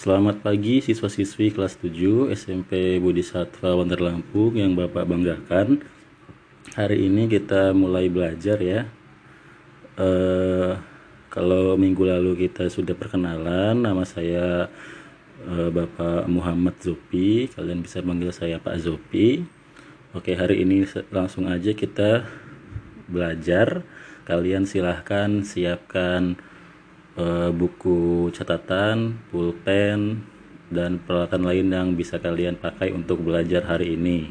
Selamat pagi siswa-siswi kelas 7 SMP Budi Satwa Wonder Lampung yang Bapak banggakan. Hari ini kita mulai belajar ya. Uh, kalau minggu lalu kita sudah perkenalan, nama saya uh, Bapak Muhammad Zopi. Kalian bisa panggil saya Pak Zopi. Oke, hari ini langsung aja kita belajar. Kalian silahkan siapkan uh, buku catatan, pulpen, dan peralatan lain yang bisa kalian pakai untuk belajar hari ini.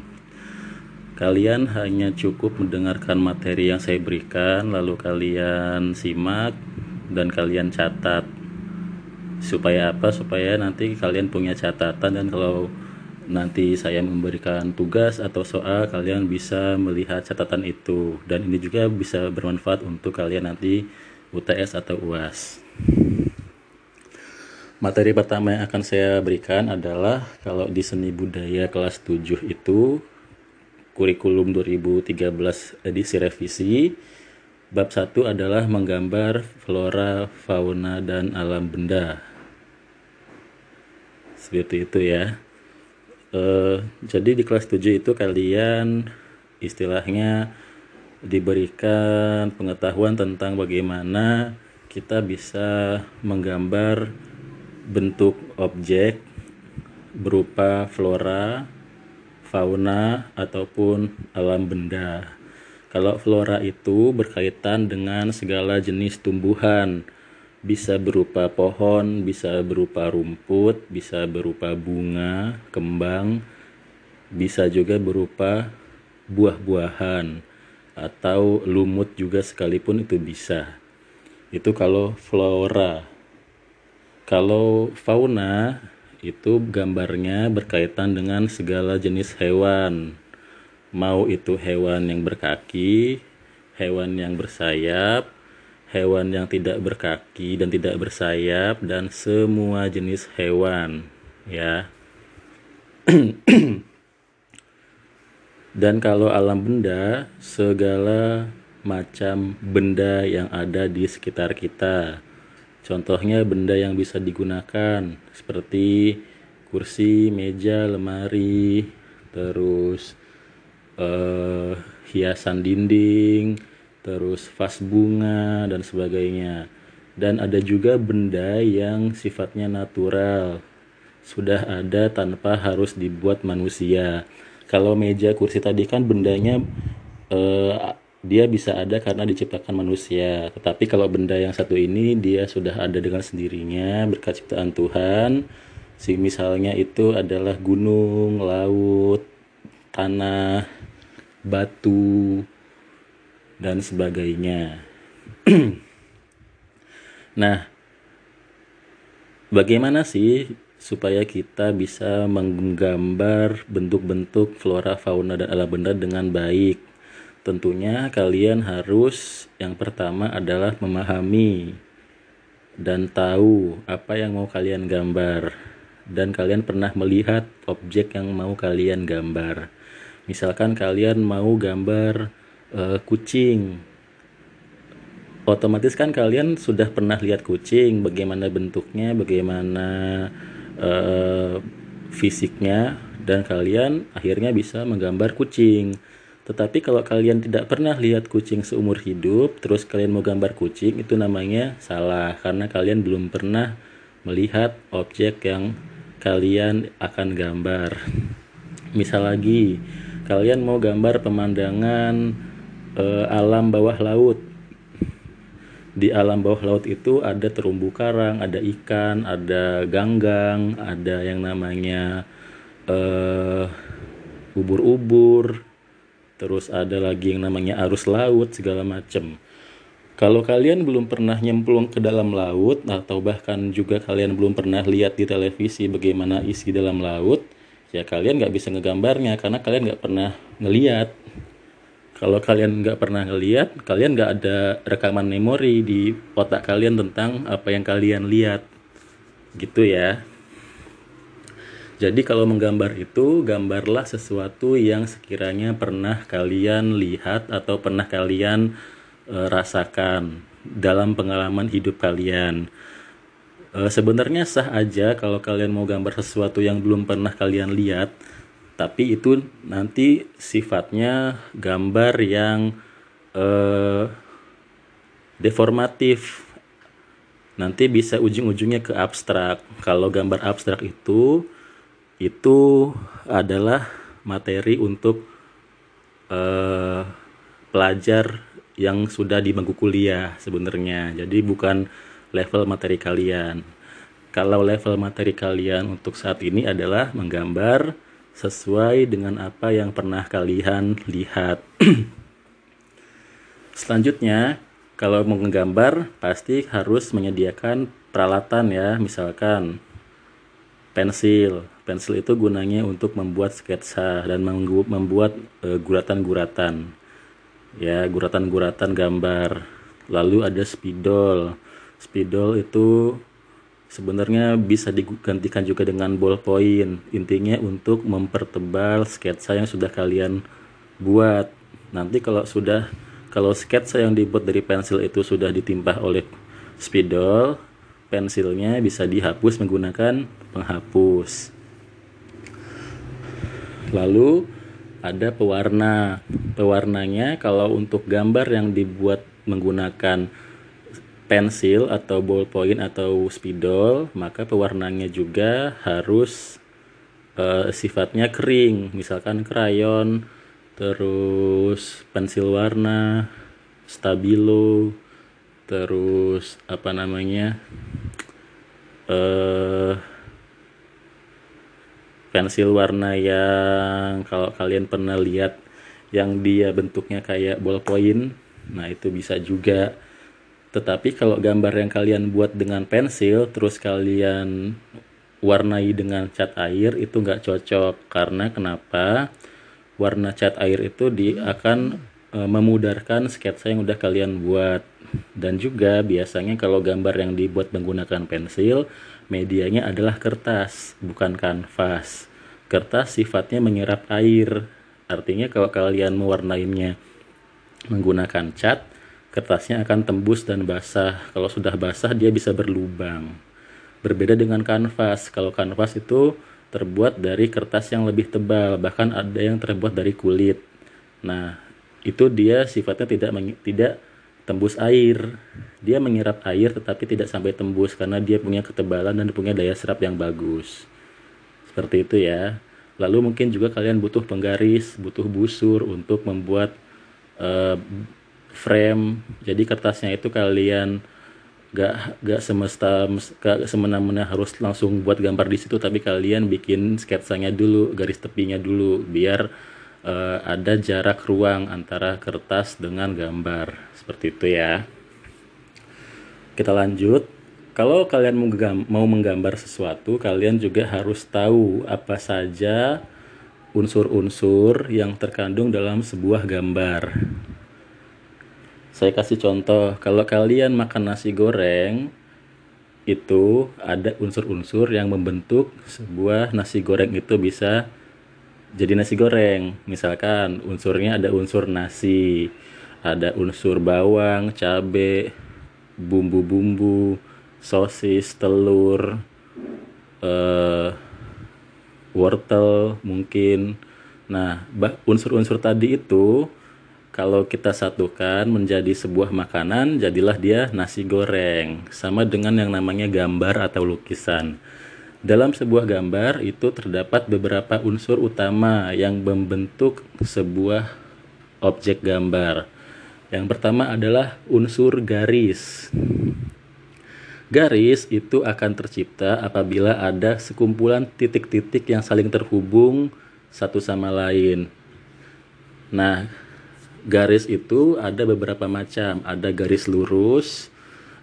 Kalian hanya cukup mendengarkan materi yang saya berikan, lalu kalian simak dan kalian catat. Supaya apa? Supaya nanti kalian punya catatan dan kalau nanti saya memberikan tugas atau soal kalian bisa melihat catatan itu dan ini juga bisa bermanfaat untuk kalian nanti UTS atau UAS. Materi pertama yang akan saya berikan adalah kalau di seni budaya kelas 7 itu kurikulum 2013 edisi revisi bab 1 adalah menggambar flora, fauna dan alam benda. Seperti itu ya. E, jadi di kelas 7 itu kalian istilahnya diberikan pengetahuan tentang bagaimana kita bisa menggambar bentuk objek berupa flora, fauna, ataupun alam benda. Kalau flora itu berkaitan dengan segala jenis tumbuhan, bisa berupa pohon, bisa berupa rumput, bisa berupa bunga, kembang, bisa juga berupa buah-buahan atau lumut juga sekalipun itu bisa. Itu kalau flora. Kalau fauna itu gambarnya berkaitan dengan segala jenis hewan. Mau itu hewan yang berkaki hewan yang bersayap hewan yang tidak berkaki dan tidak bersayap dan semua jenis hewan ya dan kalau alam benda segala macam benda yang ada di sekitar kita. Contohnya benda yang bisa digunakan seperti kursi, meja, lemari, terus uh, hiasan dinding, terus vas bunga dan sebagainya. Dan ada juga benda yang sifatnya natural, sudah ada tanpa harus dibuat manusia. Kalau meja, kursi tadi kan bendanya uh, dia bisa ada karena diciptakan manusia. Tetapi kalau benda yang satu ini dia sudah ada dengan sendirinya berkat ciptaan Tuhan. Si misalnya itu adalah gunung, laut, tanah, batu dan sebagainya. nah, bagaimana sih supaya kita bisa menggambar bentuk-bentuk flora, fauna dan alam benda dengan baik? Tentunya kalian harus yang pertama adalah memahami dan tahu apa yang mau kalian gambar dan kalian pernah melihat objek yang mau kalian gambar. Misalkan kalian mau gambar uh, kucing. Otomatis kan kalian sudah pernah lihat kucing, bagaimana bentuknya, bagaimana uh, fisiknya dan kalian akhirnya bisa menggambar kucing tetapi kalau kalian tidak pernah lihat kucing seumur hidup, terus kalian mau gambar kucing, itu namanya salah karena kalian belum pernah melihat objek yang kalian akan gambar. Misal lagi, kalian mau gambar pemandangan e, alam bawah laut. Di alam bawah laut itu ada terumbu karang, ada ikan, ada ganggang, ada yang namanya eh, ubur-ubur, terus ada lagi yang namanya arus laut segala macam kalau kalian belum pernah nyemplung ke dalam laut atau bahkan juga kalian belum pernah lihat di televisi bagaimana isi dalam laut ya kalian nggak bisa ngegambarnya karena kalian nggak pernah ngeliat kalau kalian nggak pernah ngeliat kalian nggak ada rekaman memori di otak kalian tentang apa yang kalian lihat. Gitu ya. Jadi kalau menggambar itu, gambarlah sesuatu yang sekiranya pernah kalian lihat atau pernah kalian e, rasakan dalam pengalaman hidup kalian. E, sebenarnya sah aja kalau kalian mau gambar sesuatu yang belum pernah kalian lihat, tapi itu nanti sifatnya gambar yang e, deformatif. Nanti bisa ujung-ujungnya ke abstrak. Kalau gambar abstrak itu itu adalah materi untuk uh, pelajar yang sudah di bangku kuliah sebenarnya. Jadi bukan level materi kalian. Kalau level materi kalian untuk saat ini adalah menggambar sesuai dengan apa yang pernah kalian lihat. Selanjutnya, kalau mau menggambar pasti harus menyediakan peralatan ya, misalkan pensil. Pensil itu gunanya untuk membuat sketsa dan membuat uh, guratan-guratan. Ya, guratan-guratan gambar. Lalu ada spidol. Spidol itu sebenarnya bisa digantikan juga dengan ballpoint. Intinya untuk mempertebal sketsa yang sudah kalian buat. Nanti kalau sudah kalau sketsa yang dibuat dari pensil itu sudah ditimpah oleh spidol, pensilnya bisa dihapus menggunakan penghapus. Lalu ada pewarna. Pewarnanya kalau untuk gambar yang dibuat menggunakan pensil atau ballpoint atau spidol, maka pewarnanya juga harus uh, sifatnya kering, misalkan krayon, terus pensil warna, stabilo, terus apa namanya eh pensil warna yang kalau kalian pernah lihat yang dia bentuknya kayak ballpoint nah itu bisa juga tetapi kalau gambar yang kalian buat dengan pensil terus kalian warnai dengan cat air itu nggak cocok. Karena kenapa? Warna cat air itu di akan e, memudarkan sketsa yang udah kalian buat. Dan juga biasanya kalau gambar yang dibuat menggunakan pensil medianya adalah kertas bukan kanvas. Kertas sifatnya menyerap air. Artinya kalau kalian mewarnainya menggunakan cat kertasnya akan tembus dan basah kalau sudah basah dia bisa berlubang berbeda dengan kanvas kalau kanvas itu terbuat dari kertas yang lebih tebal bahkan ada yang terbuat dari kulit nah itu dia sifatnya tidak tidak tembus air. Dia menyerap air tetapi tidak sampai tembus karena dia punya ketebalan dan punya daya serap yang bagus. Seperti itu ya. Lalu mungkin juga kalian butuh penggaris, butuh busur untuk membuat uh, frame. Jadi kertasnya itu kalian gak gak semesta gak semena-mena harus langsung buat gambar di situ tapi kalian bikin sketsanya dulu garis tepinya dulu biar uh, ada jarak ruang antara kertas dengan gambar. Seperti itu ya. Kita lanjut. Kalau kalian mau menggambar sesuatu kalian juga harus tahu apa saja unsur-unsur yang terkandung dalam sebuah gambar saya kasih contoh kalau kalian makan nasi goreng itu ada unsur-unsur yang membentuk sebuah nasi goreng itu bisa jadi nasi goreng. Misalkan unsurnya ada unsur nasi ada unsur bawang cabe bumbu-bumbu sosis telur uh, wortel mungkin. Nah unsur-unsur tadi itu kalau kita satukan menjadi sebuah makanan jadilah dia nasi goreng sama dengan yang namanya gambar atau lukisan dalam sebuah gambar itu terdapat beberapa unsur utama yang membentuk sebuah objek gambar. Yang pertama adalah unsur garis. Garis itu akan tercipta apabila ada sekumpulan titik-titik yang saling terhubung satu sama lain. Nah, garis itu ada beberapa macam. Ada garis lurus,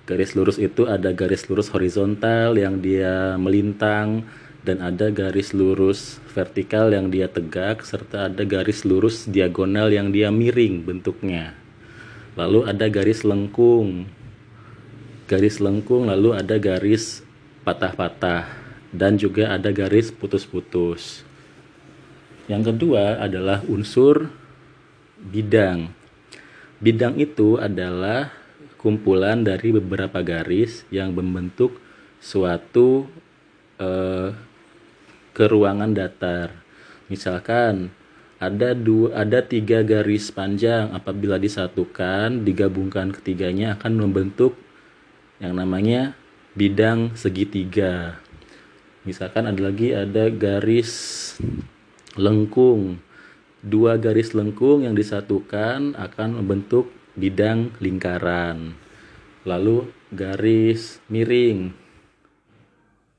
Garis lurus itu ada garis lurus horizontal yang dia melintang dan ada garis lurus vertikal yang dia tegak serta ada garis lurus diagonal yang dia miring bentuknya. Lalu ada garis lengkung. Garis lengkung lalu ada garis patah-patah dan juga ada garis putus-putus. Yang kedua adalah unsur bidang. Bidang itu adalah kumpulan dari beberapa garis yang membentuk suatu eh, ke ruangan datar. Misalkan ada dua ada tiga garis panjang apabila disatukan digabungkan ketiganya akan membentuk yang namanya bidang segitiga. Misalkan ada lagi ada garis lengkung. Dua garis lengkung yang disatukan akan membentuk bidang lingkaran. Lalu garis miring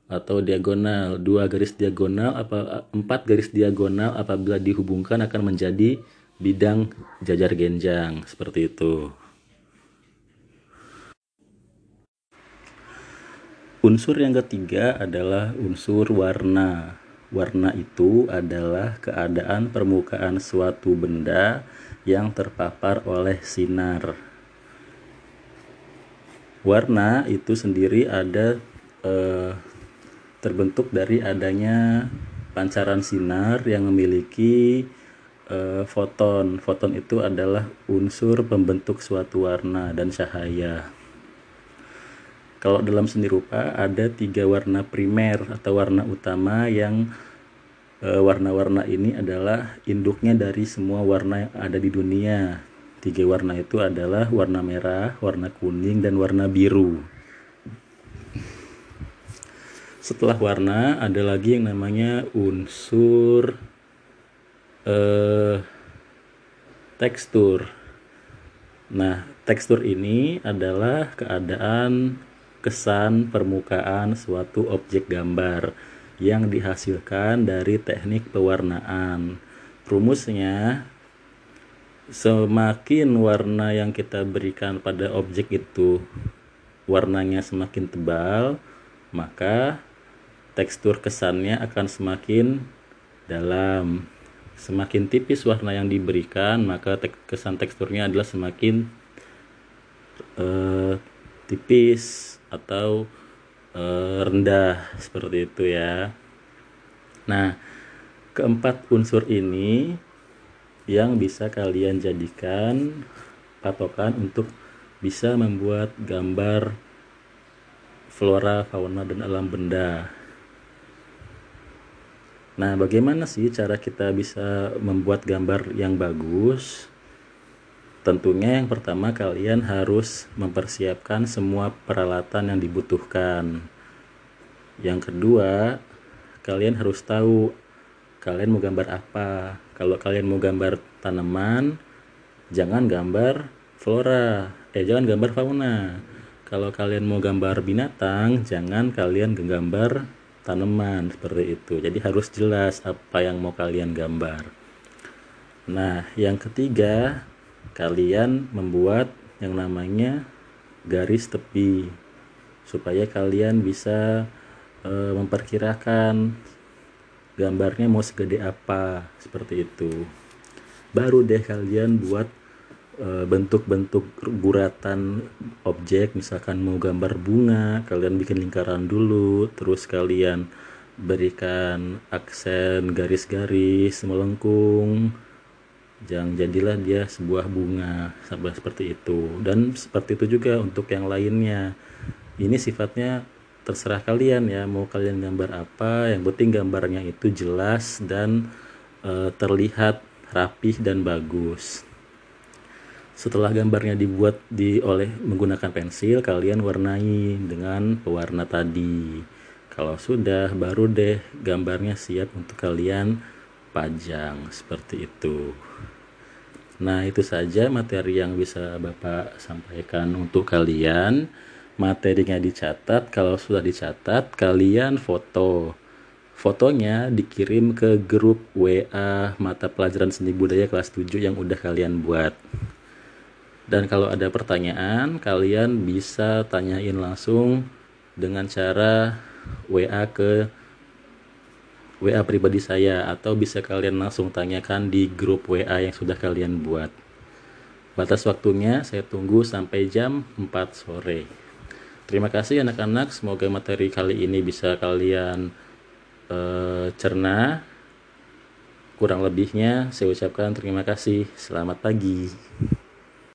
atau diagonal. Dua garis diagonal apa empat garis diagonal apabila dihubungkan akan menjadi bidang jajar genjang. Seperti itu. Unsur yang ketiga adalah unsur warna warna itu adalah keadaan permukaan suatu benda yang terpapar oleh sinar warna itu sendiri ada eh, terbentuk dari adanya pancaran sinar yang memiliki uh, foton. Foton itu adalah unsur pembentuk suatu warna dan cahaya. Kalau dalam seni rupa ada tiga warna primer atau warna utama yang warna warna-warna ini adalah induknya dari semua warna yang ada di dunia. Tiga warna itu adalah warna merah, warna kuning, dan warna biru setelah warna ada lagi yang namanya unsur eh, tekstur nah tekstur ini adalah keadaan kesan permukaan suatu objek gambar yang dihasilkan dari teknik pewarnaan. Rumusnya semakin warna yang kita berikan pada objek itu warnanya semakin tebal maka tekstur kesannya akan semakin dalam. Semakin tipis warna yang diberikan maka tek kesan teksturnya adalah semakin uh, tipis atau uh, rendah seperti itu ya nah keempat unsur ini yang bisa kalian jadikan patokan untuk bisa membuat gambar flora, fauna, dan alam benda Nah, bagaimana sih cara kita bisa membuat gambar yang bagus? Tentunya yang pertama kalian harus mempersiapkan semua peralatan yang dibutuhkan. Yang kedua, kalian harus tahu kalian mau gambar apa. Kalau kalian mau gambar tanaman, jangan gambar flora, eh jangan gambar fauna. Kalau kalian mau gambar binatang, jangan kalian gambar tanaman seperti itu jadi harus jelas apa yang mau kalian gambar nah yang ketiga kalian membuat yang namanya garis tepi supaya kalian bisa e, memperkirakan gambarnya mau segede apa seperti itu. Baru deh kalian buat Eh, bentuk-bentuk guratan objek misalkan mau gambar bunga kalian bikin lingkaran dulu terus kalian berikan aksen garis-garis melengkung jangan jadilah dia sebuah bunga seperti itu. Dan seperti itu juga untuk yang lainnya. Ini sifatnya terserah kalian ya mau kalian gambar apa. Yang penting gambarnya itu jelas dan e, terlihat rapih dan bagus. Setelah gambarnya dibuat di oleh menggunakan pensil kalian warnai dengan pewarna tadi. Kalau sudah baru deh gambarnya siap untuk kalian pajang seperti itu. Nah itu saja materi yang bisa Bapak sampaikan untuk kalian. Materinya dicatat kalau sudah dicatat kalian foto. Fotonya dikirim ke grup WA mata pelajaran seni budaya kelas 7 yang udah kalian buat. Dan kalau ada pertanyaan, kalian bisa tanyain langsung dengan cara WA ke WA pribadi saya atau bisa kalian langsung tanyakan di grup WA yang sudah kalian buat. Batas waktunya saya tunggu sampai jam 4 sore. Terima kasih anak-anak, semoga materi kali ini bisa kalian uh, cerna. Kurang lebihnya saya ucapkan terima kasih. Selamat pagi.